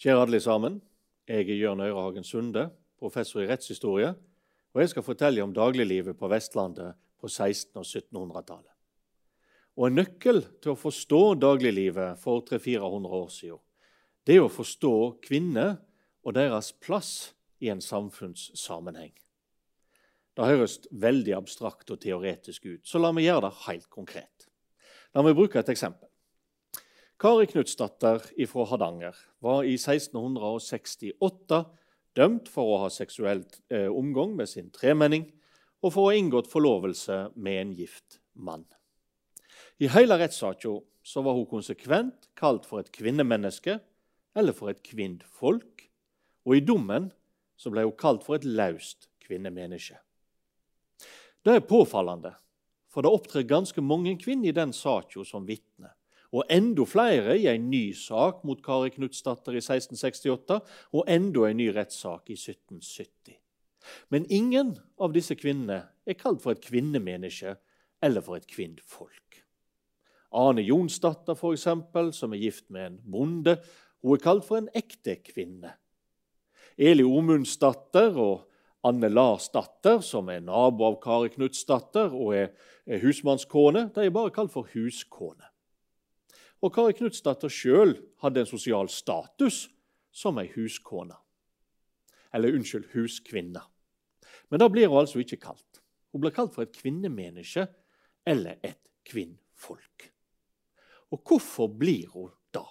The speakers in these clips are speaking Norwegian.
Kjære alle sammen. Jeg er Jørn Øyrehagen Sunde, professor i rettshistorie. Og jeg skal fortelle om dagliglivet på Vestlandet på 1600- og 1700-tallet. Og En nøkkel til å forstå dagliglivet for 300-400 år siden, det er å forstå kvinner og deres plass i en samfunnssammenheng. Det høres veldig abstrakt og teoretisk ut, så la meg gjøre det helt konkret. La meg bruke et eksempel. Kari Knutsdatter fra Hardanger var i 1668 dømt for å ha seksuelt eh, omgang med sin tremenning og for å ha inngått forlovelse med en gift mann. I hele rettssaken var hun konsekvent kalt for et kvinnemenneske eller for et kvinnfolk, og i dommen ble hun kalt for et laust kvinnemenneske. Det er påfallende, for det opptrer ganske mange kvinner i den saken som vitner og enda flere i en ny sak mot Kari Knutsdatter i 1668 og enda en ny rettssak i 1770. Men ingen av disse kvinnene er kalt for et kvinnemenneske eller for et kvinnfolk. Ane Jonsdatter, for eksempel, som er gift med en bonde, hun er kalt for en ekte kvinne. Eli Omundsdatter og Anne Larsdatter, som er nabo av Kari Knutsdatter og er husmannskone, de er bare kalt for huskone. Og Kari Knutsdatter sjøl hadde en sosial status som ei huskone. Eller unnskyld, huskvinne. Men da blir hun altså ikke kalt. Hun blir kalt for et kvinnemenneske eller et kvinnfolk. Og hvorfor blir hun da?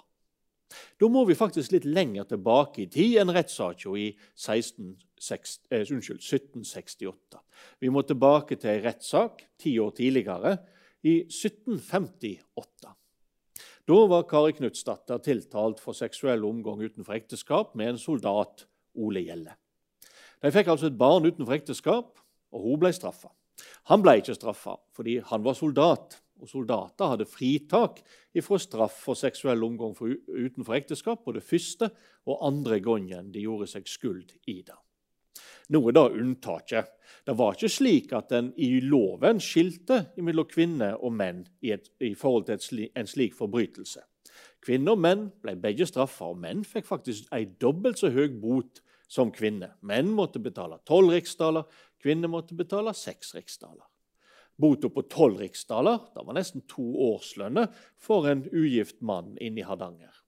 Da må vi faktisk litt lenger tilbake i tid enn rettssaken i 16, eh, unnskyld, 1768. Vi må tilbake til ei rettssak ti år tidligere, i 1758. Da var Kari Knutsdatter tiltalt for seksuell omgang utenfor ekteskap med en soldat, Ole Gjelle. De fikk altså et barn utenfor ekteskap, og hun ble straffa. Han ble ikke straffa fordi han var soldat, og soldater hadde fritak ifra straff for seksuell omgang utenfor ekteskap både første og andre gangen de gjorde seg skuld i det. Nå da unntaket. Det var ikke slik at en i loven skilte mellom kvinner og menn i, et, i forhold til sli, en slik forbrytelse. Kvinner og menn ble begge straffa, og menn fikk faktisk ei dobbelt så høy bot som kvinner. Menn måtte betale tolv riksdaler, kvinner måtte betale seks riksdaler. Bota på tolv riksdaler var nesten to årslønner for en ugift mann inne i Hardanger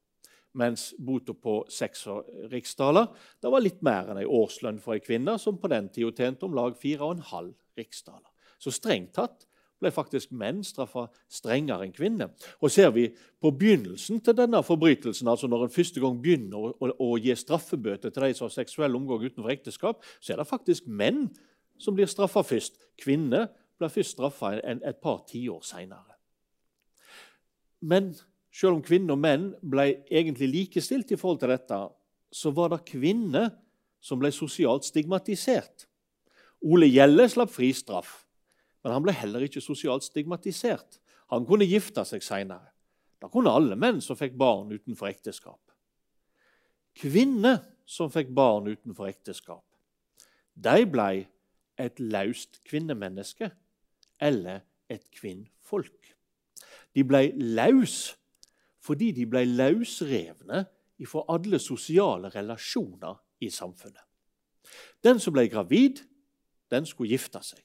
mens bota på seks riksdaler det var litt mer enn ei årslønn for ei kvinne, som på den tida tjente om lag 4,5 riksdaler. Så strengt tatt ble faktisk menn straffa strengere enn kvinner. Og Ser vi på begynnelsen til denne forbrytelsen, altså når en første gang begynner å, å, å gi straffebøter til de som har seksuell omgang utenfor ekteskap, så er det faktisk menn som blir straffa først. Kvinner blir først straffa et par tiår seinere. Men selv om kvinner og menn ble egentlig likestilt i forhold til dette, så var det kvinner som ble sosialt stigmatisert. Ole Gjelle slapp fri straff, men han ble heller ikke sosialt stigmatisert. Han kunne gifte seg seinere. Da kunne alle menn som fikk barn utenfor ekteskap. Kvinner som fikk barn utenfor ekteskap, de ble et laust kvinnemenneske eller et kvinnfolk. De ble laus fordi de ble løsrevne fra alle sosiale relasjoner i samfunnet. Den som ble gravid, den skulle gifte seg.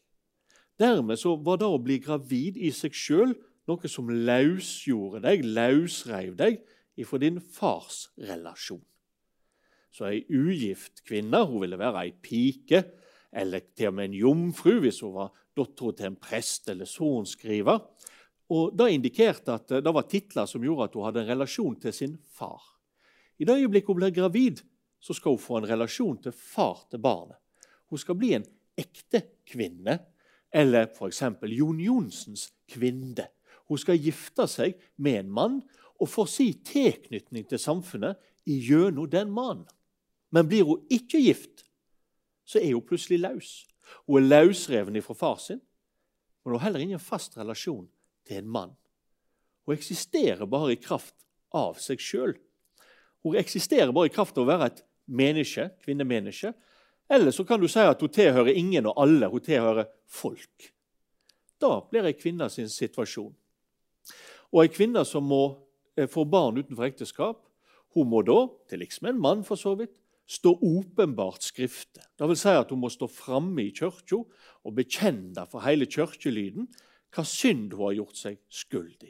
Dermed var det å bli gravid i seg sjøl noe som løsgjorde deg, løsreiv deg ifra din fars relasjon. Så ei ugift kvinne hun ville være ei pike, eller til og med en jomfru hvis hun var datter til en prest eller sorenskriver. Og Det indikerte at det var titler som gjorde at hun hadde en relasjon til sin far. I det øyeblikket hun blir gravid, så skal hun få en relasjon til far til barnet. Hun skal bli en ekte kvinne, eller f.eks. Jon Jonsens kvinne. Hun skal gifte seg med en mann og få si tilknytning til samfunnet gjennom den mannen. Men blir hun ikke gift, så er hun plutselig løs. Hun er løsreven fra far sin, men hun har heller ingen fast relasjon til en mann. Hun eksisterer bare i kraft av seg sjøl. Hun eksisterer bare i kraft av å være et menneske, kvinnemenneske. Eller så kan du si at hun tilhører ingen og alle. Hun tilhører folk. Da blir ei kvinne sin situasjon. Og ei kvinne som må eh, få barn utenfor ekteskap, Hun må da, til liks med en mann for så vidt, stå åpenbart skrifte. Det vil si at hun må stå framme i kirka og bekjenne for hele kirkelyden hva synd hun har gjort seg skyld.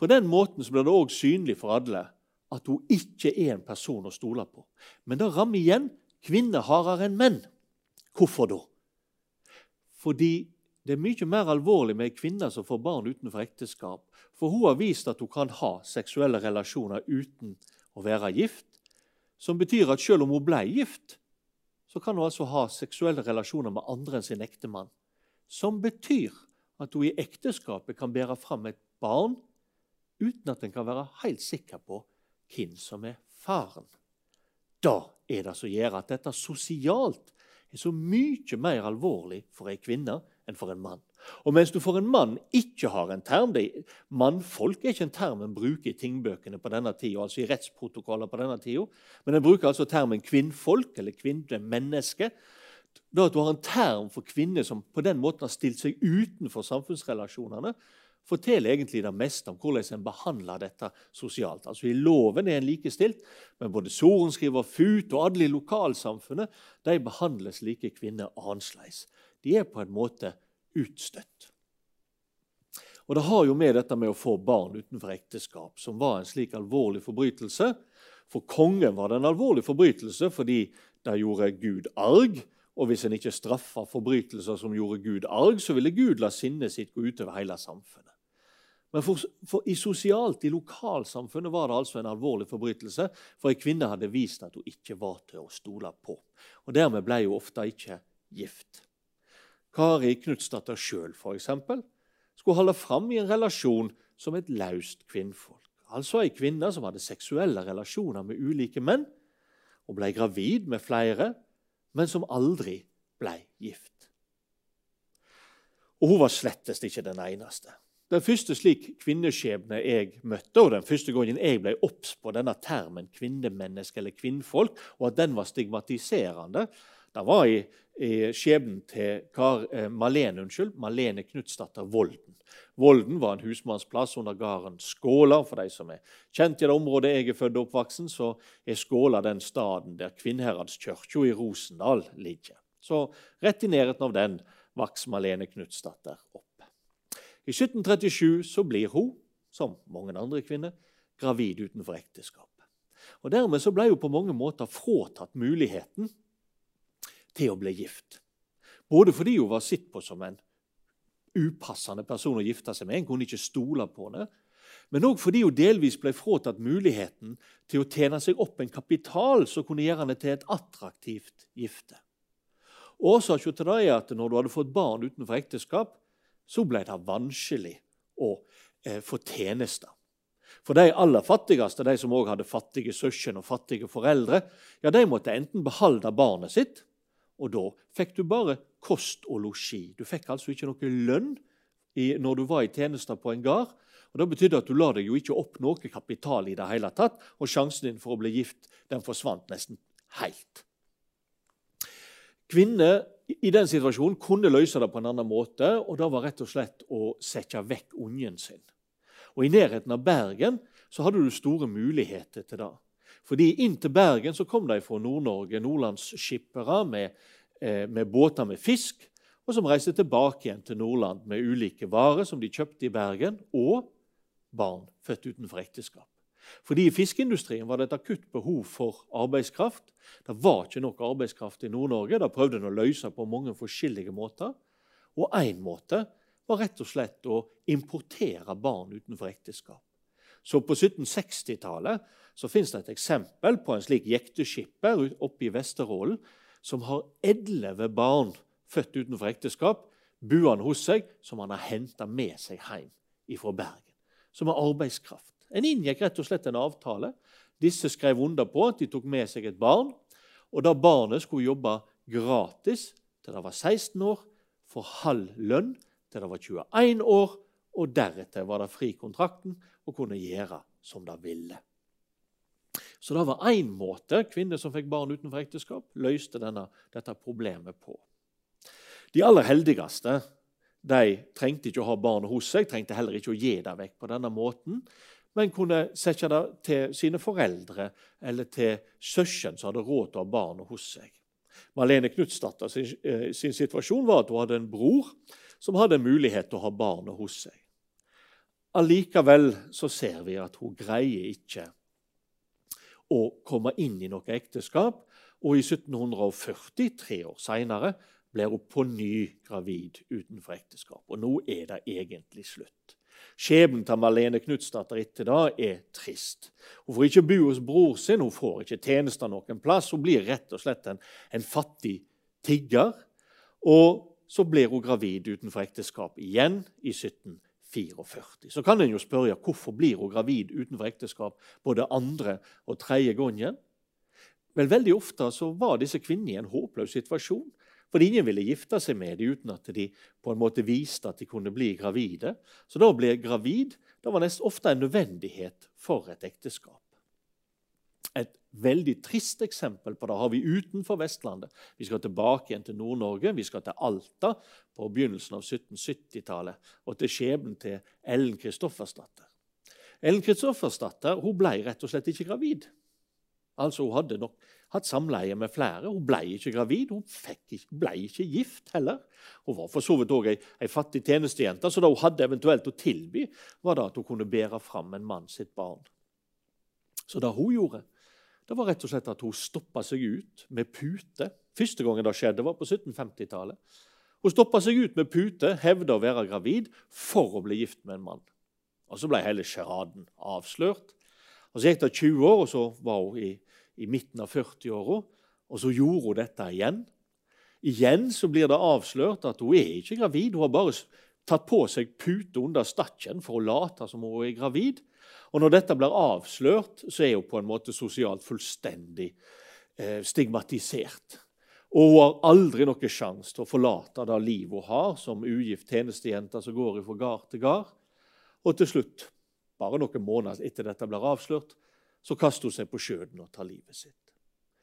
På den måten blir det òg synlig for alle at hun ikke er en person å stole på. Men det rammer igjen kvinner hardere enn menn. Hvorfor da? Fordi det er mye mer alvorlig med ei kvinne som får barn utenfor ekteskap. For hun har vist at hun kan ha seksuelle relasjoner uten å være gift. Som betyr at selv om hun ble gift, så kan hun altså ha seksuelle relasjoner med andre enn sin ektemann. Som betyr at hun i ekteskapet kan bære fram et barn uten at en kan være helt sikker på hvem som er faren. Da er det som gjør at dette sosialt er så mye mer alvorlig for ei kvinne enn for en mann. Og mens du for en mann ikke har en term det, Mannfolk er ikke en term en bruker i tingbøkene på denne tida, altså i rettsprotokoller på denne tida, men en bruker altså termen kvinnfolk eller kvinnemenneske. Da at du har en term for kvinner som på den måten har stilt seg utenfor samfunnsrelasjonene, forteller egentlig det meste om hvordan en behandler dette sosialt. Altså I loven er en likestilt, men både sorenskriver, FUT og alle i lokalsamfunnet de behandles like kvinner annerledes. De er på en måte utstøtt. Og Det har jo med dette med å få barn utenfor ekteskap, som var en slik alvorlig forbrytelse. For kongen var det en alvorlig forbrytelse fordi det gjorde Gud arg. Og hvis en ikke straffa forbrytelser som gjorde Gud arg, så ville Gud la sinnet sitt gå utover hele samfunnet. Men for, for i sosialt, i lokalsamfunnet var det altså en alvorlig forbrytelse, for ei kvinne hadde vist at hun ikke var til å stole på. Og Dermed ble hun ofte ikke gift. Kari Knutsdatter sjøl skulle holde fram i en relasjon som et laust kvinnfolk. Altså ei kvinne som hadde seksuelle relasjoner med ulike menn, og ble gravid med flere, men som aldri ble gift. Og hun var slettest ikke den eneste. Den første slik kvinneskjebne jeg møtte, og den første gangen jeg ble obs på denne termen kvinnemenneske eller kvinnfolk, og at den var stigmatiserende, det var i, i skjebnen til Kar, eh, Malene, unnskyld, Malene Knutsdatter Volden. Volden var en husmannsplass under gården Skåla. For de som er kjent i det området jeg er født og oppvoksen, så er Skåla den staden der Kvinnheradskirka i Rosendal ligger. Så rett i nærheten av den vokste Malene Knutsdatter opp. I 1737 så blir hun, som mange andre kvinner, gravid utenfor ekteskap. Og Dermed så ble hun på mange måter fratatt muligheten til å bli gift. Både fordi hun var sett på som en upassende person å gifte seg med, en kunne ikke stole på henne, men òg fordi hun delvis ble fratatt muligheten til å tjene seg opp en kapital som kunne gjøre henne til et attraktivt gifte. Årsaken til det er at når du hadde fått barn utenfor ekteskap, så ble det vanskelig å eh, få tjenester. For de aller fattigste, de som også hadde fattige søsken og fattige foreldre, ja, de måtte enten beholde barnet sitt, og da fikk du bare kost og losji. Du fikk altså ikke noe lønn i, når du var i tjenester på en gard. Og Det betydde at du la deg jo ikke opp noe kapital i det hele tatt, og sjansen din for å bli gift den forsvant nesten helt. Kvinner i den situasjonen kunne løse det på en annen måte, og det var rett og slett å sette vekk ungen sin. Og I nærheten av Bergen så hadde du store muligheter til det. Fordi Inn til Bergen så kom de fra Nord-Norge, nordlandsskippere med, eh, med båter med fisk, og som reiste tilbake igjen til Nordland med ulike varer som de kjøpte i Bergen, og barn født utenfor ekteskap. Fordi I fiskeindustrien var det et akutt behov for arbeidskraft. Det var ikke nok arbeidskraft i Nord-Norge. Det prøvde en å løse på mange forskjellige måter. Og én måte var rett og slett å importere barn utenfor ekteskap. Så På 1760-tallet så fins det et eksempel på en slik jekteskipper oppe i Vesterålen som har elleve barn født utenfor ekteskap buende hos seg, som han har henta med seg hjem fra Bergen. Som er arbeidskraft. En inngikk rett og slett en avtale. Disse skrev under på at de tok med seg et barn. Og da barnet skulle jobbe gratis til det var 16 år, for halv lønn til det var 21 år, og deretter var det fri kontrakten og kunne gjøre som det ville. Så det var én måte kvinner som fikk barn utenfor ekteskap, løste denne, dette problemet på. De aller heldigste de trengte ikke å ha barnet hos seg, trengte heller ikke å gi det vekk på denne måten. men kunne sette det til sine foreldre eller til søsken som hadde råd til å ha barnet hos seg. Malene Knutsdatter sin, eh, sin, situasjon var at hun hadde en bror som hadde mulighet til å ha barnet hos seg. Allikevel så ser vi at hun greier ikke å komme inn i noe ekteskap. Og i 1740, tre år seinere, blir hun på ny gravid utenfor ekteskap. Og nå er det egentlig slutt. Skjebnen til Malene Knutsdatter etter da er trist. Hun får ikke bo hos bror sin, hun får ikke tjenester noen plass. Hun blir rett og slett en, en fattig tigger. Og så blir hun gravid utenfor ekteskap igjen i 1740. 44. Så kan en jo spørre hvorfor blir hun gravid utenfor ekteskap både andre og tredje gangen. Vel, Veldig ofte så var disse kvinnene i en håpløs situasjon. For ingen ville gifte seg med dem uten at de på en måte viste at de kunne bli gravide. Så da å bli gravid det var nesten ofte en nødvendighet for et ekteskap. Et veldig trist eksempel på det har vi utenfor Vestlandet. Vi skal tilbake igjen til Nord-Norge, vi skal til Alta på begynnelsen av 1770-tallet og til skjebnen til Ellen Kristoffersdatter. Ellen Kristoffersdatter hun ble rett og slett ikke gravid. Altså Hun hadde nok hatt samleie med flere. Hun ble ikke gravid, hun ikke, ble ikke gift heller. Hun var for så vidt òg ei, ei fattig tjenestejente, så det hun hadde eventuelt å tilby, var da at hun kunne bære fram en mann sitt barn. Så det hun gjorde, det var rett og slett at hun stoppa seg ut med pute. Første gangen det skjedde, var på 1750-tallet. Hun stoppa seg ut med pute, hevda å være gravid for å bli gift med en mann. Og Så ble hele sjaraden avslørt. Og Så gikk det 20 år, og så var hun i, i midten av 40-åra. Og så gjorde hun dette igjen. Igjen så blir det avslørt at hun er ikke gravid. Hun har bare tatt på seg pute under stakken for å late som hun er gravid. Og Når dette blir avslørt, så er hun på en måte sosialt fullstendig eh, stigmatisert. Og hun har aldri noen sjanse til å forlate det livet hun har som ugift tjenestejente som går fra gard til gard. Og til slutt, bare noen måneder etter dette blir avslørt, så kaster hun seg på sjøen og tar livet sitt.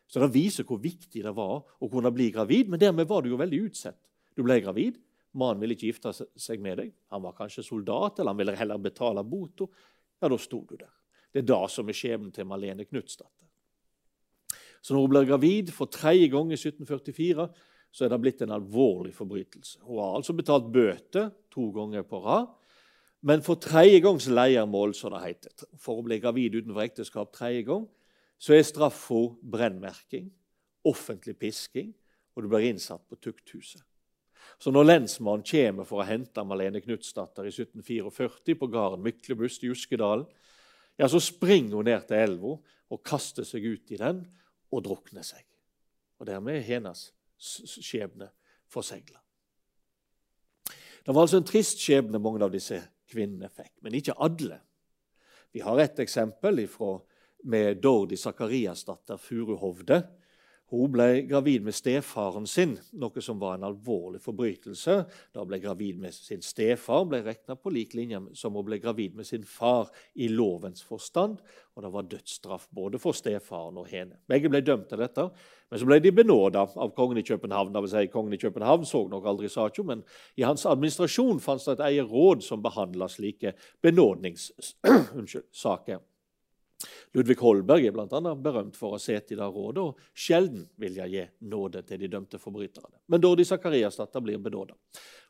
Så Det viser hvor viktig det var å kunne bli gravid, men dermed var du jo veldig utsett. Du ble gravid, mannen ville ikke gifte seg med deg. Han var kanskje soldat, eller han ville heller betale bota ja, da sto du der. Det er det som er skjebnen til Malene Knutsdatter. Så når hun blir gravid for tredje gang i 1744, så er det blitt en alvorlig forbrytelse. Hun har altså betalt bøter to ganger på rad. Men for tredje gangs leiermål, som det heter, for å bli gravid utenfor ekteskap tredje gang, så er straffa brennmerking, offentlig pisking, og du blir innsatt på tukthuset. Så når lensmannen kommer for å hente Malene Knutsdatter i 1744 på gården Myklebust i Uskedalen, ja, så springer hun ned til elva og kaster seg ut i den og drukner seg. Og Dermed er hennes skjebne forsegla. Det var altså en trist skjebne mange av disse kvinnene fikk, men ikke alle. Vi har et eksempel ifra, med Dordi Sakariasdatter Furuhovde, hun ble gravid med stefaren sin, noe som var en alvorlig forbrytelse. Da ble gravid med sin stefar, ble regna på lik linje som hun ble gravid med sin far i lovens forstand. Og det var dødsstraff både for stefaren og henne. Begge ble dømt til dette, men så ble de benåda av kongen i København. Det vil si, kongen i København så nok aldri Sacho, men i hans administrasjon fantes det et eget råd som behandla slike benådningssaker. Ludvig Holberg er bl.a. berømt for å sitte i det rådet og sjelden vilje gi nåde til de dømte forbryterne. Men Dordi Sakariasdatter blir benåda.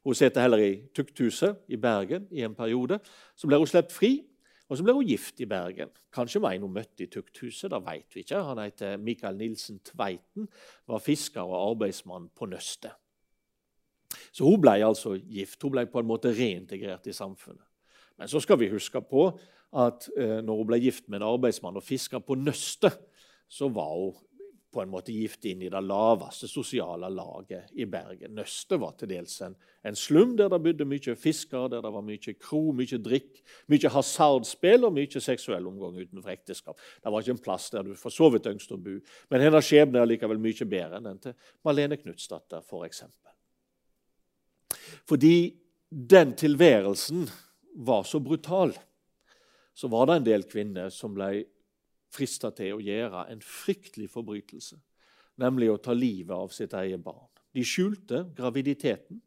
Hun sitter heller i tukthuset i Bergen i en periode. Så blir hun sluppet fri, og så blir hun gift i Bergen. Kanskje med en hun møtte i tukthuset. det vet vi ikke. Han heter Mikael Nilsen Tveiten, var fisker og arbeidsmann på Nøstet. Så hun ble altså gift. Hun ble på en måte reintegrert i samfunnet. Men så skal vi huske på at eh, når hun ble gift med en arbeidsmann og fiska på nøstet, så var hun på en måte gift inn i det laveste sosiale laget i Bergen. Nøstet var til dels en, en slum der det bodde mye fiskere, der det var mye kro, mye drikk, mye hasardspill og mye seksuell omgang utenfor ekteskap. Det var ikke en plass der du for så vidt ønsket å bo. Men hennes skjebne er likevel mye bedre enn den til Malene Knutsdatter, f.eks. For Fordi den tilværelsen var så brutal så var det en del kvinner som ble frista til å gjøre en fryktelig forbrytelse, nemlig å ta livet av sitt eget barn. De skjulte graviditeten.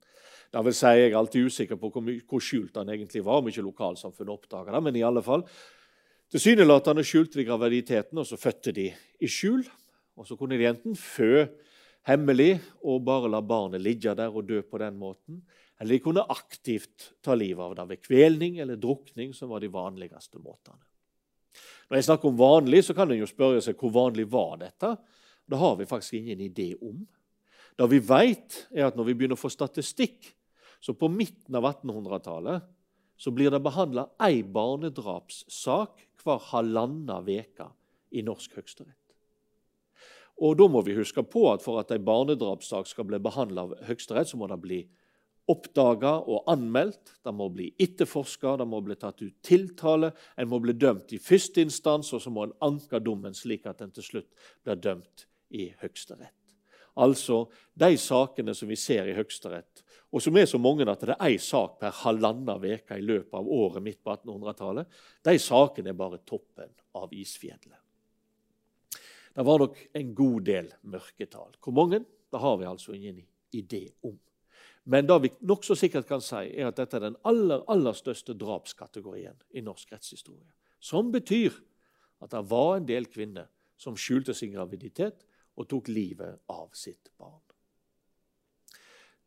Da vil si, Jeg er alltid usikker på hvor, hvor skjult den egentlig var, om ikke lokalsamfunnet oppdaga det. Men i alle fall, Tilsynelatende skjulte de graviditeten, og så fødte de i skjul. Og så kunne de enten fø hemmelig og bare la barnet ligge der og dø på den måten, eller de kunne aktivt ta livet av det ved kvelning eller drukning, som var de vanligste måtene. Når jeg snakker om vanlig, så kan en jo spørre seg hvor vanlig var dette. Det har vi faktisk ingen idé om. Det vi vet, er at når vi begynner å få statistikk, så på midten av 1800-tallet så blir det behandla ei barnedrapssak hver halvannen uke i norsk høyesterett. Og da må vi huske på at For at en barnedrapssak skal bli behandla av Høyesterett, så må det bli oppdaga og anmeldt. Det må bli etterforska, det må bli tatt ut tiltale. En må bli dømt i første instans, og så må en anke dommen slik at en til slutt blir dømt i Høyesterett. Altså de sakene som vi ser i Høyesterett, og som er så mange at det er én sak per halvannen uke i løpet av året midt på 1800-tallet, de sakene er bare toppen av isfjellet. Det var nok en god del mørketall. Hvor mange? Det har vi altså ingen idé om. Men det vi nokså sikkert kan si, er at dette er den aller, aller største drapskategorien i norsk rettshistorie. Som betyr at det var en del kvinner som skjulte sin graviditet og tok livet av sitt barn.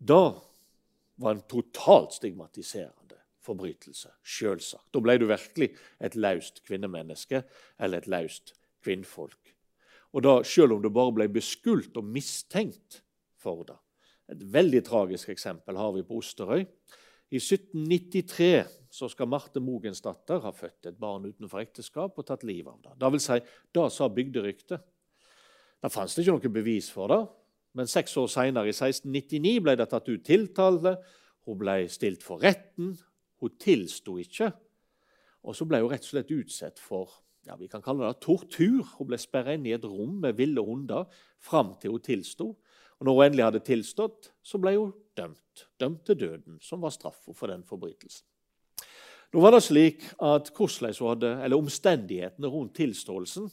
Da var en totalt stigmatiserende forbrytelse, selvsagt. Da ble du virkelig et laust kvinnemenneske eller et laust kvinnfolk. Og da, Selv om du bare ble beskyldt og mistenkt for det. Et veldig tragisk eksempel har vi på Osterøy. I 1793 så skal Marte Mogensdatter ha født et barn utenfor ekteskap og tatt livet av det. Da si, da sa bygderyktet. Det fantes ikke noe bevis for det, men seks år seinere, i 1699, ble det tatt ut tiltale. Hun ble stilt for retten. Hun tilsto ikke. Og så ble hun rett og slett utsatt for ja, vi kan kalle det tortur. Hun ble sperra inn i et rom med ville hunder fram til hun tilsto. Og når hun endelig hadde tilstått, så ble hun dømt. Dømt til døden, som var straffa for den forbrytelsen. Nå var det slik at hadde, Omstendighetene rundt tilståelsen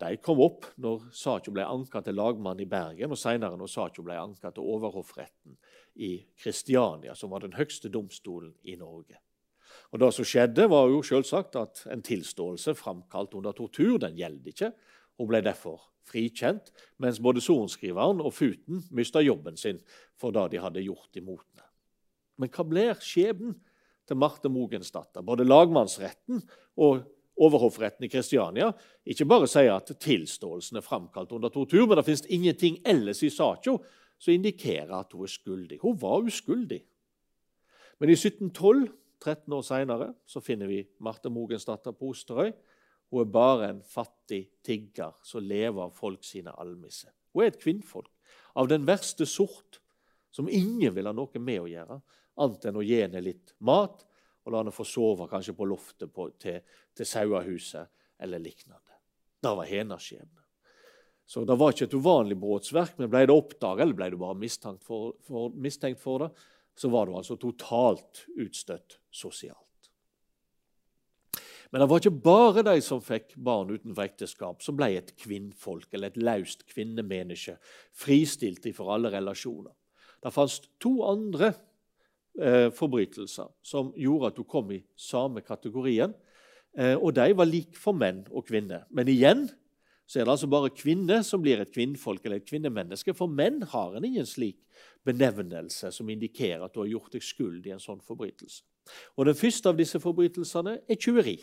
de kom opp når saka ble anka til lagmannen i Bergen, og senere når saka ble anka til overhoffretten i Kristiania, som var den høgste domstolen i Norge. Og Det som skjedde, var jo selvsagt at en tilståelse framkalt under tortur den gjelder ikke. Hun ble derfor frikjent, mens både sorenskriveren og Futen mista jobben sin for det de hadde gjort imot henne. Men hva blir skjebnen til Marte Mogensdatter? Både lagmannsretten og overhoffretten i Kristiania ikke bare sier at tilståelsen er framkalt under tortur, men det finnes ingenting ellers i saka som indikerer at hun er skyldig. Hun var uskyldig. Men i 1712, 13 år seinere, finner vi Marte Mogensdatter på Osterøy. Hun er bare en fattig tigger som lever av folk sine almisser. Hun er et kvinnfolk av den verste sort, som ingen vil ha noe med å gjøre, annet enn å gi henne litt mat og la henne få sove kanskje på loftet på, til, til sauehuset eller lignende. Det var hennes skjebne. Så det var ikke et uvanlig brotsverk, men ble det oppdaget, eller ble du bare mistenkt for, for, mistenkt for, det, så var du altså totalt utstøtt sosialt. Men det var ikke bare de som fikk barn utenfor ekteskap, som ble et kvinnfolk eller et laust kvinnemenneske, fristilt fra alle relasjoner. Det fantes to andre eh, forbrytelser som gjorde at hun kom i samme kategorien. Eh, og de var like for menn og kvinner. Men igjen så er det altså bare kvinner som blir et kvinnfolk eller et kvinnemenneske. For menn har en ingen slik benevnelse som indikerer at du har gjort deg skyld i en sånn forbrytelse. Og Den første av disse forbrytelsene er tyveri.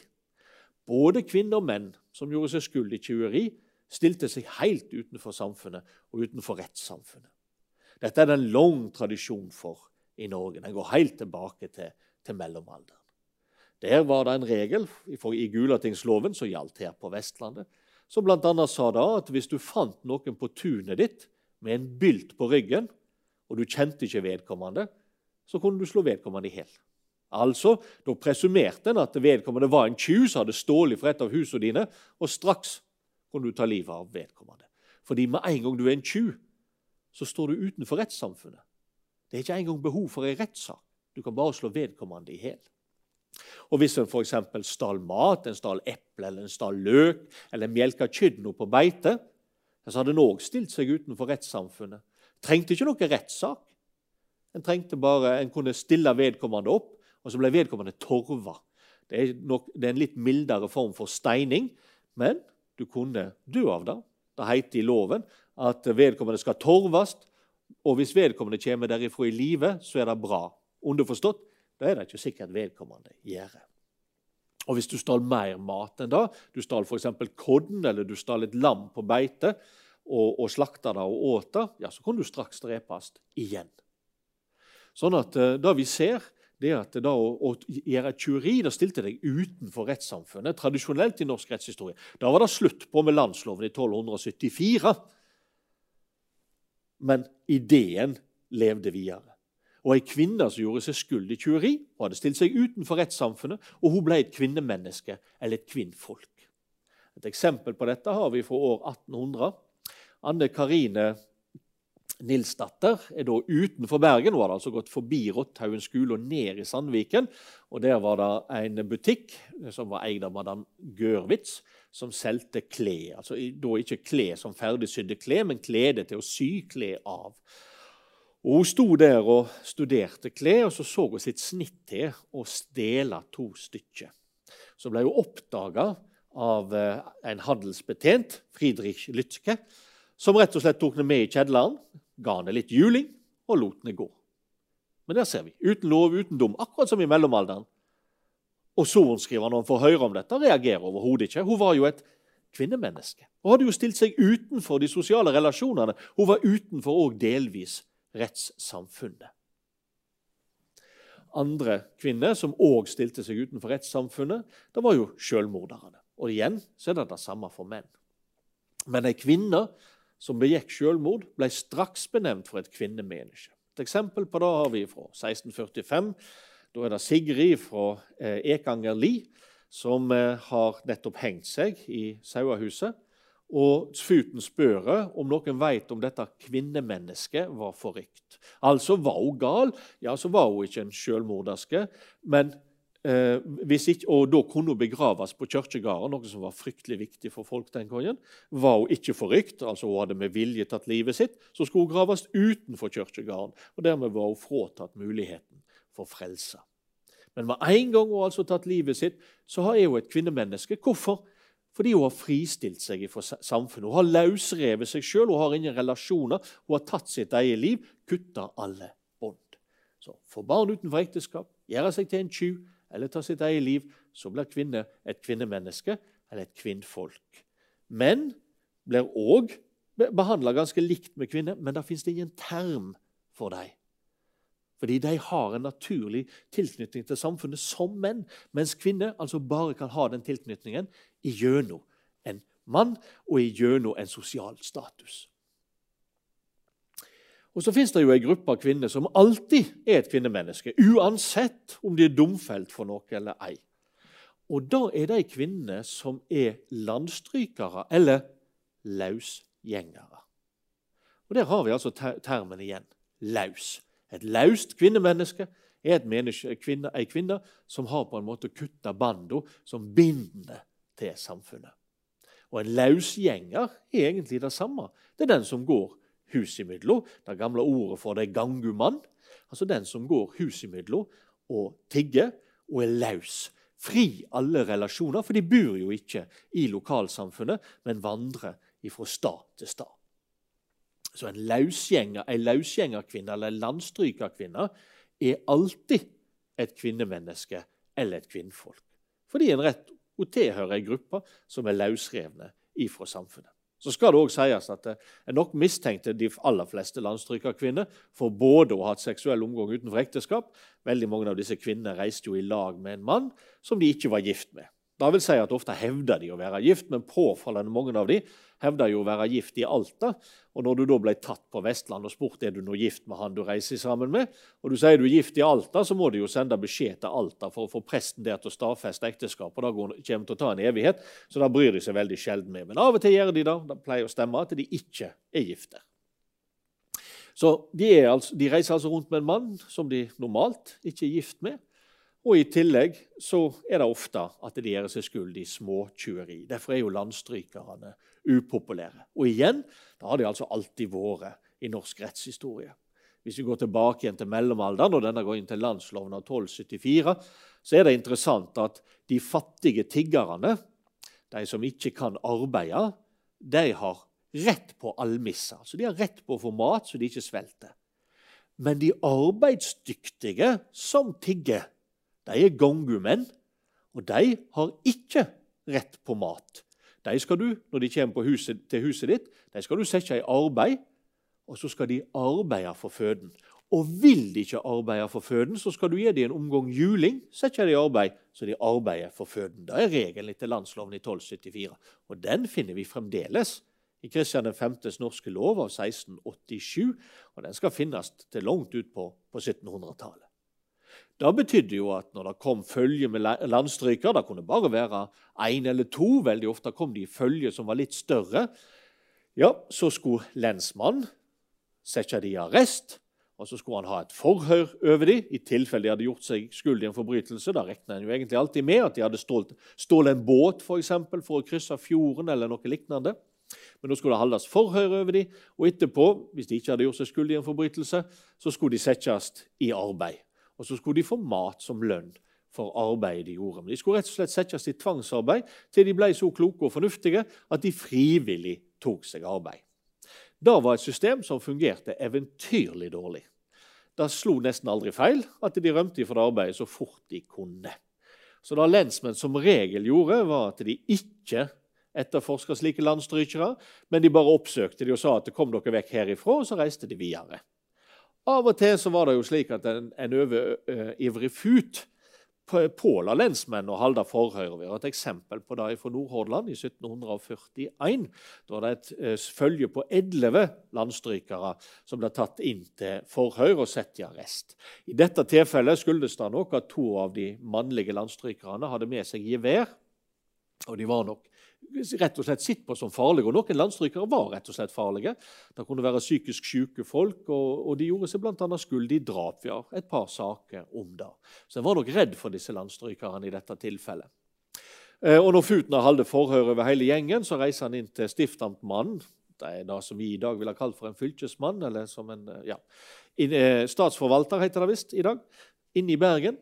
Både kvinner og menn som gjorde seg skyld i tjuveri, stilte seg helt utenfor samfunnet og utenfor rettssamfunnet. Dette er det en lang tradisjon for i Norge. Den går helt tilbake til, til mellomalderen. Der var det en regel i Gulatingsloven som gjaldt her på Vestlandet, som bl.a. sa da at hvis du fant noen på tunet ditt med en bylt på ryggen, og du kjente ikke vedkommende, så kunne du slå vedkommende i hjel. Altså, Da presumerte en at vedkommende var en tjuv som hadde stjålet fra et av husene dine, og straks kunne du ta livet av vedkommende. Fordi med en gang du er en tjuv, så står du utenfor rettssamfunnet. Det er ikke engang behov for en rettssak. Du kan bare slå vedkommende i hjel. Og Hvis en f.eks. stal mat, en stal eple eller en stal løk eller melka kyrne på beite, så hadde en òg stilt seg utenfor rettssamfunnet. Trengte ikke noe rettssak. En trengte bare, en kunne stille vedkommende opp, og så ble vedkommende torva. Det er, nok, det er en litt mildere form for steining, men du kunne dø av det. Det heter i loven at vedkommende skal torves, og hvis vedkommende kommer derifra i live, så er det bra. Underforstått da er det ikke sikkert vedkommende gjør det. Og hvis du stjal mer mat enn det, du stjal f.eks. kodden eller du stjal et lam på beite og, og slakta det og åt det, ja, så kan du straks drepes igjen. Sånn at uh, det vi ser, det at da å, å gjøre tyveri da stilte deg utenfor rettssamfunnet. Tradisjonelt i norsk rettshistorie. Da var det slutt på med landsloven i 1274. Men ideen levde videre og ei kvinne som gjorde seg skyld i tyveri. Hadde stilt seg utenfor rettssamfunnet, og hun ble et kvinnemenneske eller et kvinnfolk. Et eksempel på dette har vi fra år 1800. Anne Karine Nilsdatter er da utenfor Bergen. Hun hadde altså gått forbi Rotthaugen skole og ned i Sandviken. og Der var det en butikk som var eid av madam Gørwitz, som solgte klær. Altså, da ikke klær som ferdigsydde klær, men klede til å sy klær av. Og Hun sto der og studerte klær, og så så hun sitt snitt til å stjele to stykker. Så ble hun oppdaga av eh, en handelsbetjent, Friedrich Lytzke, som rett og slett tok henne med i kjelleren, ga henne litt juling og lot henne gå. Men der ser vi. Uten lov, uten dom. Akkurat som i mellomalderen. Og sorenskriveren, når han får høre om dette, reagerer overhodet ikke. Hun var jo et kvinnemenneske. Hun hadde jo stilt seg utenfor de sosiale relasjonene. Hun var utenfor òg delvis rettssamfunnet. Andre kvinner som òg stilte seg utenfor rettssamfunnet, det var jo sjølmorderne. Og igjen så er det det samme for menn. Men ei kvinne som begikk selvmord, ble straks benevnt for et kvinnemenneske. Et eksempel på det har vi fra 1645. Da er det Sigrid fra eh, Ekanger Li som eh, har nettopp hengt seg i sauehuset. Og Futen spør om noen vet om dette kvinnemennesket var forrykt. Altså var hun gal, ja, så var hun ikke en selvmorderske. Men eh, ikke, og da kunne hun begraves på kirkegården, noe som var fryktelig viktig for folk den gangen. Var hun ikke forrykt, altså hun hadde med vilje tatt livet sitt, så skulle hun graves utenfor kirkegården. Og dermed var hun fratatt muligheten for frelse. Men med en gang hun altså tatt livet sitt, så er hun et kvinnemenneske. Hvorfor? Fordi hun har fristilt seg fra samfunnet. Hun har løsrevet seg sjøl, hun har ingen relasjoner. Hun har tatt sitt eget liv, kutta alle bånd. Så Få barn utenfor ekteskap, gjøre seg til en tjuv eller ta sitt eget liv, så blir kvinne et kvinnemenneske eller et kvinnfolk. Menn blir òg behandla ganske likt med kvinner, men da fins det ingen term for dem. Fordi de har en naturlig tilknytning til samfunnet som menn, mens kvinner altså bare kan ha den tilknytningen gjennom en mann og gjennom en sosial status. Og Så finnes det jo en gruppe av kvinner som alltid er et kvinnemenneske, uansett om de er domfelt for noe eller ei. Og da er de kvinnene som er landstrykere eller lausgjengere. Og Der har vi altså termen igjen laus. Et laust kvinnemenneske er menneske, kvinne, ei kvinne som har på en måte kutta banda som binder til samfunnet. Og En lausgjenger er egentlig det samme. Det er den som går hus imellom. Det gamle ordet for det er gangumann. Altså den som går hus imellom og tigger og er laus. Fri alle relasjoner, for de bor jo ikke i lokalsamfunnet, men vandrer fra stad til stad. Så en lausgjenger, en lausgjengerkvinne eller en landstrykerkvinne er alltid et kvinnemenneske eller et kvinnfolk. Fordi en rett og tilhører ei gruppe som er løsrevne ifra samfunnet. Så skal det òg sies at en nok mistenkte de aller fleste landstrykerkvinner for både å ha hatt seksuell omgang utenfor ekteskap. Veldig mange av disse kvinnene reiste jo i lag med en mann som de ikke var gift med. Det vil si at Ofte hevder de å være gift, men påfallende mange av de hevder jo å være gift i Alta. Og Når du da ble tatt på Vestland og spurt er du nå gift med han du reiser sammen med, og du sier du er gift i Alta, så må du jo sende beskjed til Alta for å få presten der til å stadfeste ekteskap. og Det kommer til å ta en evighet, så da bryr de seg veldig sjelden med. Men av og til gjør de det. Det pleier å stemme at de ikke er gifte. Så de, altså, de reiser altså rundt med en mann som de normalt ikke er gift med. Og I tillegg så er det ofte at de gjør seg skyld i småtjuveri. Derfor er jo landstrykerne upopulære. Og igjen, det har de altså alltid vært i norsk rettshistorie. Hvis vi går tilbake igjen til mellomalderen, og denne går inn til landsloven av 1274, så er det interessant at de fattige tiggerne, de som ikke kan arbeide, de har rett på almisser. Så de har rett på å få mat så de ikke svelter. Men de arbeidsdyktige som tigger, de er gongumenn, og de har ikke rett på mat. De skal du, når de kommer huset, til huset ditt, de skal du sette i arbeid, og så skal de arbeide for føden. Og vil de ikke arbeide for føden, så skal du gi dem en omgang juling. Sette dem i arbeid, så de arbeider for føden. Det er regelen etter landsloven i 1274. Og den finner vi fremdeles i Kristian 5.s norske lov av 1687. Og den skal finnes til langt ut på, på 1700-tallet. Det betydde jo at når det kom følge med landstryker Det kunne bare være én eller to. Veldig ofte kom de i følge som var litt større. Ja, Så skulle lensmannen sette de i arrest, og så skulle han ha et forhør over dem i tilfelle de hadde gjort seg skyld i en forbrytelse. Da regna en jo egentlig alltid med at de hadde stålt, stålet en båt for, eksempel, for å krysse fjorden eller noe lignende. Men nå skulle det holdes forhør over dem, og etterpå, hvis de ikke hadde gjort seg skyld i en forbrytelse, så skulle de settes i arbeid. Og så skulle de få mat som lønn for arbeidet de gjorde. Men de skulle rett og slett settes i tvangsarbeid til de ble så kloke og fornuftige at de frivillig tok seg arbeid. Det var et system som fungerte eventyrlig dårlig. Det slo nesten aldri feil at de rømte fra arbeidet så fort de kunne. Så det lensmenn som regel gjorde, var at de ikke etterforska slike landstrykere, men de bare oppsøkte de og sa at kom dere vekk herifra, og så reiste de videre. Av og til så var det jo slik at en, en overivrig fut påla lensmenn å holde forhør. Vi har et eksempel på det fra Nordhordland i 1741. Da det et eh, følge på elleve landstrykere som ble tatt inn til forhør og satt i arrest. I dette tilfellet skyldes det nok at to av de mannlige landstrykerne hadde med seg gevær. Og de var nok rett og slett sett på som farlige. Og noen landstrykere var rett og slett farlige. Det kunne være psykisk syke folk, og, og de gjorde seg bl.a. skyld i drap. Ja. et par saker om det. Så en var nok redd for disse landstrykerne i dette tilfellet. Eh, og Når Futen har holdt forhør over hele gjengen, så reiser han inn til stiftamtmannen. Det er det som vi i dag ville kalt for en fylkesmann, eller som en ja, eh, statsforvalter, heter det visst i dag, inne i Bergen.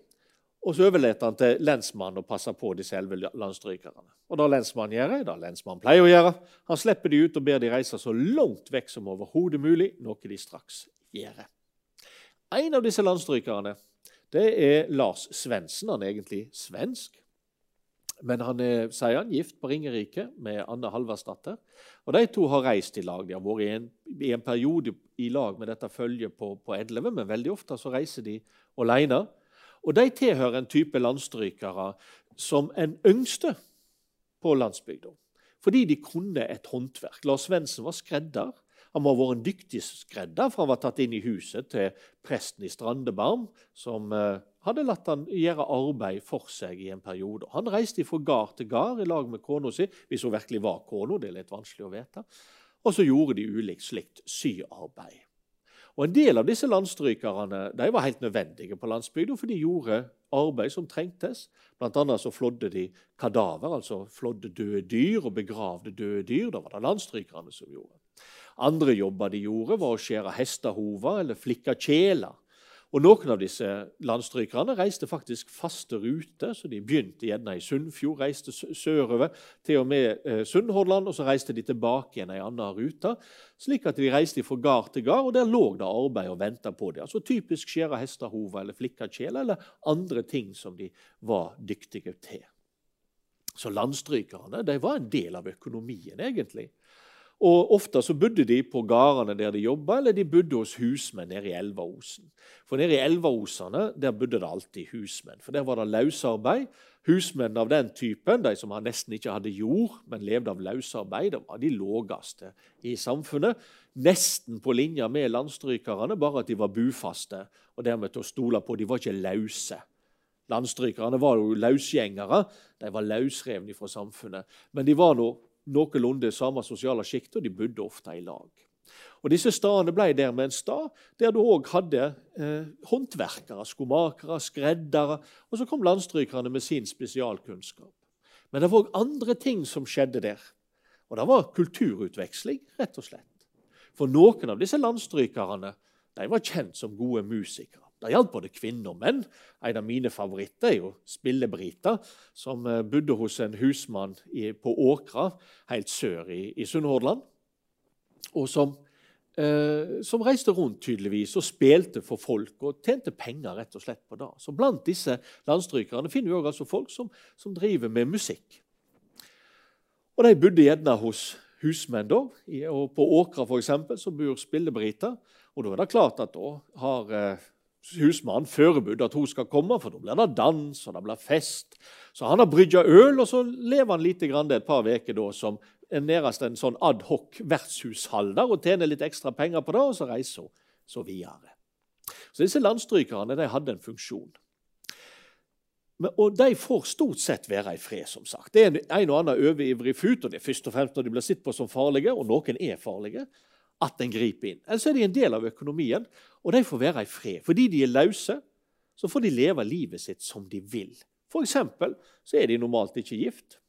Og så overlater han til lensmannen å passe på de selve landstrykerne. Og det lensmannen gjør, det lensmannen pleier å gjøre, han slipper de ut og ber de reise så langt vekk som overhodet mulig, noe de straks gjør. En av disse landstrykerne det er Lars Svendsen. Han er egentlig svensk. Men han er sier han, gift på Ringerike med Anne Halvarsdatter. Og De to har reist i lag. De har vært i en, i en periode i lag med dette følget på, på Edleve, men veldig ofte så reiser de alene. Og de tilhører en type landstrykere som en yngste på landsbygda. Fordi de kunne et håndverk. Lars Svendsen var skredder. Han må ha vært en dyktig skredder, for han var tatt inn i huset til presten i Strandebarm, som eh, hadde latt han gjøre arbeid for seg i en periode. Han reiste fra gard til gard i lag med kona si, hvis hun virkelig var kona. Det er litt vanskelig å vite. Og så gjorde de ulikt slikt syarbeid. Og En del av disse landstrykerne de var helt nødvendige på landsbygda, for de gjorde arbeid som trengtes. Blant annet så flådde de kadaver, altså flådde døde dyr og begravde døde dyr. Da var det landstrykerne som gjorde. Andre jobber de gjorde, var å skjære hestehover eller flikke kjeler. Og Noen av disse landstrykerne reiste faktisk faste ruter. så De begynte gjerne i Sunnfjord, reiste sørover til og med eh, Sunnhordland, og så reiste de tilbake igjen ei anna rute. Slik at de reiste fra gard til gard, og der lå det arbeid og venta på dem. Altså typisk skjære hestehove eller flikka kjele eller andre ting som de var dyktige til. Så landstrykerne de var en del av økonomien, egentlig. Og Ofte så bodde de på gårdene der de jobba, eller de bodde hos husmenn nede i Elvaosen. For nede i Elvaosene der bodde det alltid husmenn, for der var det løsarbeid. Husmenn av den typen, de som nesten ikke hadde jord, men levde av løsarbeid, de var de lågeste i samfunnet. Nesten på linje med landstrykerne, bare at de var bufaste og dermed til å stole på. De var ikke løse. Landstrykerne var jo løsgjengere. De var løsrevne fra samfunnet. Men de var nå noenlunde samme sosiale sjikt, og de bodde ofte i lag. Og Disse stedene ble dermed en stad der du òg hadde eh, håndverkere, skomakere, skreddere. Og så kom landstrykerne med sin spesialkunnskap. Men det var òg andre ting som skjedde der. Og det var kulturutveksling, rett og slett. For noen av disse landstrykerne de var kjent som gode musikere. Det gjaldt både kvinner og menn. En av mine favoritter er jo Spille-Brita, som eh, bodde hos en husmann på Åkra helt sør i, i Sunnhordland. Og som, eh, som, reiste rundt tydeligvis og spilte for folk og tjente penger rett og slett på det. Så Blant disse landstrykerne finner vi også altså folk som, som driver med musikk. Og De bodde gjerne hos husmenn. da, og På Åkra for eksempel, så bor Spille-Brita. Og da er det klart at da har eh, husmannen forberedt at hun skal komme, for da blir det dans og det blir fest. Så han har brygga øl, og så lever han lite grann et par uker som en nærmest en sånn adhoc vertshusholder og tjener litt ekstra penger på det, og så reiser hun så videre. Så disse landstrykerne de hadde en funksjon. Men, og De får stort sett være i fred, som sagt. Det er en, en og annen overivrig fut, og det er først og fremst når de blir sett på som farlige, og noen er farlige at en griper inn. Ellers er de en del av økonomien, og de får være i fred. Fordi de er løse, så får de leve livet sitt som de vil. For eksempel så er de normalt ikke gift.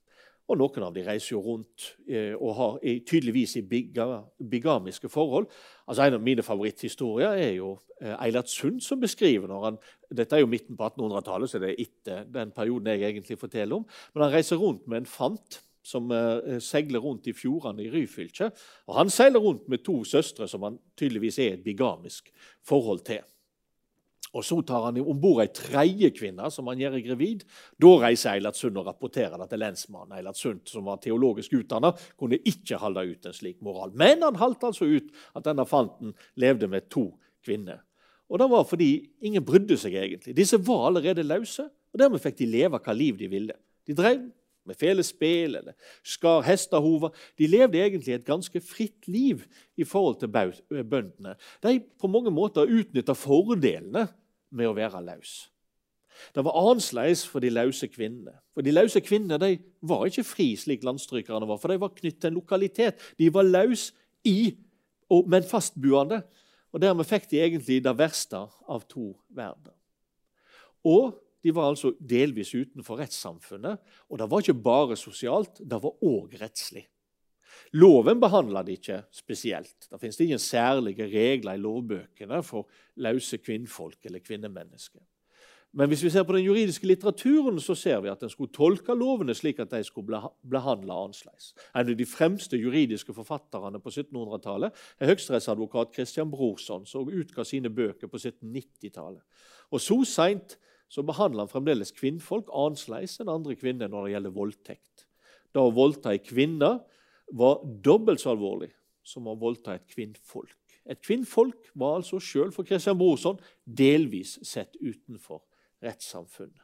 Og noen av dem reiser jo rundt eh, og har tydeligvis i bigamiske forhold. Altså En av mine favoritthistorier er jo eh, Eilert Sund som beskriver når han, Dette er jo midten på 1800-tallet, så det er etter den perioden jeg egentlig forteller om. Men han reiser rundt med en fant som eh, seiler rundt i fjordene i Ryfylke. Og han seiler rundt med to søstre som han tydeligvis er et bigamisk forhold til. Og Så tar han om bord ei tredje kvinne som han gjør gravid. Da reiser Eilert Sund og rapporterer det til lensmannen. Eilert Sund, som var teologisk utdannet, kunne ikke holde ut en slik moral. Men han holdt altså ut at denne fanten levde med to kvinner. Og Det var fordi ingen brydde seg egentlig. Disse var allerede løse, og dermed fikk de leve hva liv de ville. De drev med felespel eller skar hestehover. De levde egentlig et ganske fritt liv i forhold til bøndene. De på mange måter utnytta fordelene med å være løs. Det var annerledes for de løse kvinnene. For De løse kvinnene de var ikke fri, slik landstrykerne var, for de var knyttet til en lokalitet. De var løs i, men fastboende. Og Dermed fikk de egentlig det verste av to verdener. Og de var altså delvis utenfor rettssamfunnet. Og det var ikke bare sosialt, det var òg rettslig. Loven behandla det ikke spesielt. Det finnes ingen særlige regler i lovbøkene for løse kvinnfolk eller kvinnemennesker. Men hvis vi ser på den juridiske litteraturen, så ser vi at en skulle tolke lovene slik at de skulle behandle annerledes. En av de fremste juridiske forfatterne på 1700-tallet er høyesterettsadvokat Christian Brorson, som utga sine bøker på 1790-tallet. Og Så seint så behandler han fremdeles kvinnfolk annerledes enn andre kvinner når det gjelder voldtekt. Da å voldta ei kvinne var dobbelt så alvorlig som å voldta et kvinnfolk. Et kvinnfolk var altså sjøl for Christian Brorson delvis sett utenfor rettssamfunnet.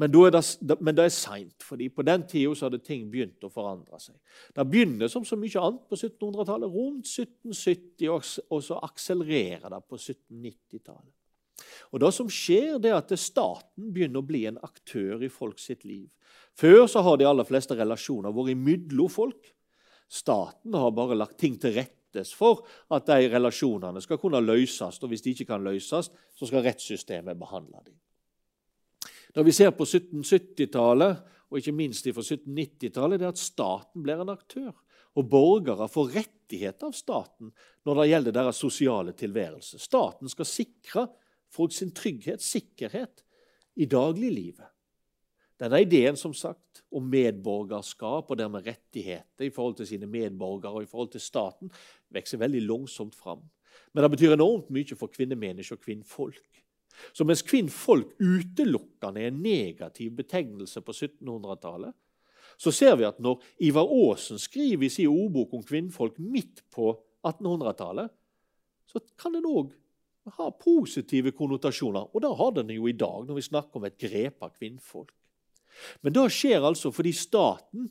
Men, det, men det er seint, fordi på den tida hadde ting begynt å forandre seg. Det begynner som så mye annet på 1700-tallet, rundt 1770, og så akselererer det på 1790-tallet. Og Det som skjer, det er at staten begynner å bli en aktør i folk sitt liv. Før så har de aller fleste relasjoner vært imellom folk. Staten har bare lagt ting til rettes for at de relasjonene skal kunne løses. Og hvis de ikke kan løses, så skal rettssystemet behandle dem. Når vi ser på 1770-tallet, og ikke minst fra 1790-tallet, det er at staten blir en aktør. Og borgere får rettigheter av staten når det gjelder deres sosiale tilværelse. Staten skal sikre folk trygghet, sikkerhet, i dagliglivet. Denne ideen som sagt, om medborgerskap og dermed rettigheter i forhold til sine medborgere og i forhold til staten, vokser veldig langsomt fram. Men det betyr enormt mye for kvinnemennesker og kvinnfolk. Så mens kvinnfolk utelukkende er en negativ betegnelse på 1700-tallet, så ser vi at når Ivar Aasen skriver i sin ordbok om kvinnfolk midt på 1800-tallet, så kan en òg har positive konnotasjoner. Og det har den jo i dag, når vi snakker om et grep av kvinnfolk. Men det skjer altså fordi staten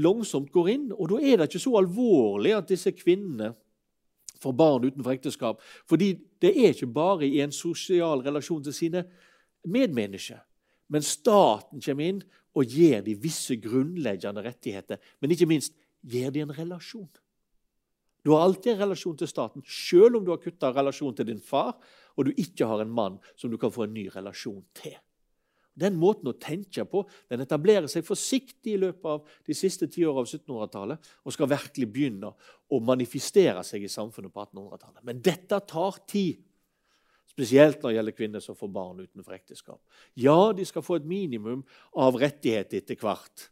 langsomt går inn, og da er det ikke så alvorlig at disse kvinnene får barn utenfor ekteskap. Fordi det er ikke bare i en sosial relasjon til sine medmennesker. Men staten kommer inn og gir de visse grunnleggende rettigheter. Men ikke minst gir de en relasjon. Du har alltid en relasjon til staten, selv om du har kutta relasjon til din far, og du ikke har en mann som du kan få en ny relasjon til. Den måten å tenke på den etablerer seg forsiktig i løpet av de siste ti årene av 1700-tallet og skal virkelig begynne å manifestere seg i samfunnet på 1800-tallet. Men dette tar tid, spesielt når det gjelder kvinner som får barn utenfor ekteskap. Ja, de skal få et minimum av rettigheter etter hvert,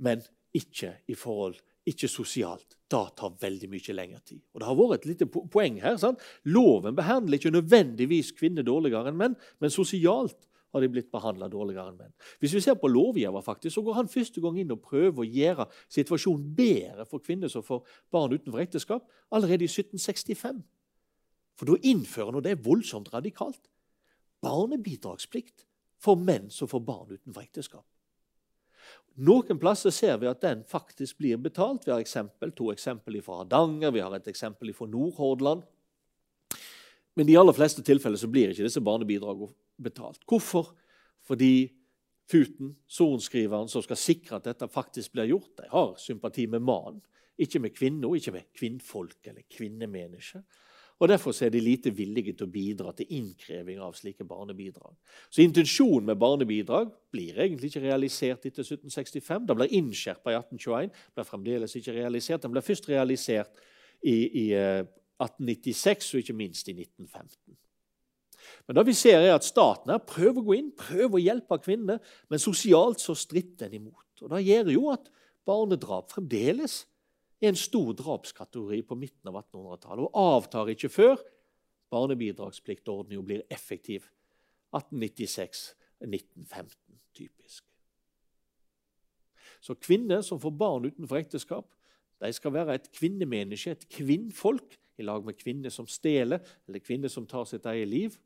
men ikke i forhold ikke sosialt. Det tar veldig mye lengre tid. Og Det har vært et lite poeng her. Sant? Loven behandler ikke nødvendigvis kvinner dårligere enn menn, men sosialt har de blitt behandla dårligere enn menn. Hvis vi ser på lovgiver, faktisk, så går han første gang inn og prøver å gjøre situasjonen bedre for kvinner som får barn utenfor ekteskap, allerede i 1765. For da innfører han, og det er voldsomt radikalt, barnebidragsplikt for menn som får barn utenfor ekteskap. Noen plasser ser vi at den faktisk blir betalt. Vi har eksempel, to eksempel fra Hardanger, vi har et eksempel fra Nordhordland. Men i de aller fleste tilfeller så blir ikke disse barnebidragene betalt. Hvorfor? Fordi Futen, sorenskriveren som skal sikre at dette faktisk blir gjort, de har sympati med mannen, ikke med kvinner, ikke med kvinnfolk eller kvinnemennesker. Og Derfor er de lite villige til å bidra til innkreving av slike barnebidrag. Så Intensjonen med barnebidrag blir egentlig ikke realisert etter 1765. Det ble innskjerpa i 1821, ble fremdeles ikke realisert. Den ble først realisert i, i 1896 eh, og ikke minst i 1915. Men det vi ser er at Staten her prøver å gå inn, prøver å hjelpe kvinner, men sosialt så stritter en imot. Og Det gjør jo at barnedrap fremdeles er en stor drapskategori på midten av 1800-tallet og avtar ikke før barnebidragspliktordninga blir effektiv. 1896-1915, typisk. Så kvinner som får barn utenfor ekteskap, de skal være et kvinnemenneske, et kvinnfolk, i lag med kvinner som stjeler, eller kvinner som tar sitt eget liv.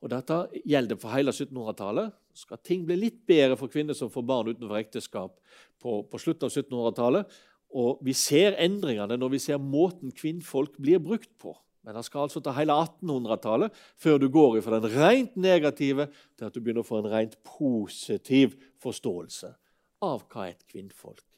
Og Dette gjelder for hele 1700-tallet. Skal ting bli litt bedre for kvinner som får barn utenfor ekteskap på, på slutten av 1700-tallet, og vi ser endringene når vi ser måten kvinnfolk blir brukt på. Men det skal altså ta hele 1800-tallet før du går fra den rent negative til at du begynner å få en rent positiv forståelse av hva et kvinnfolk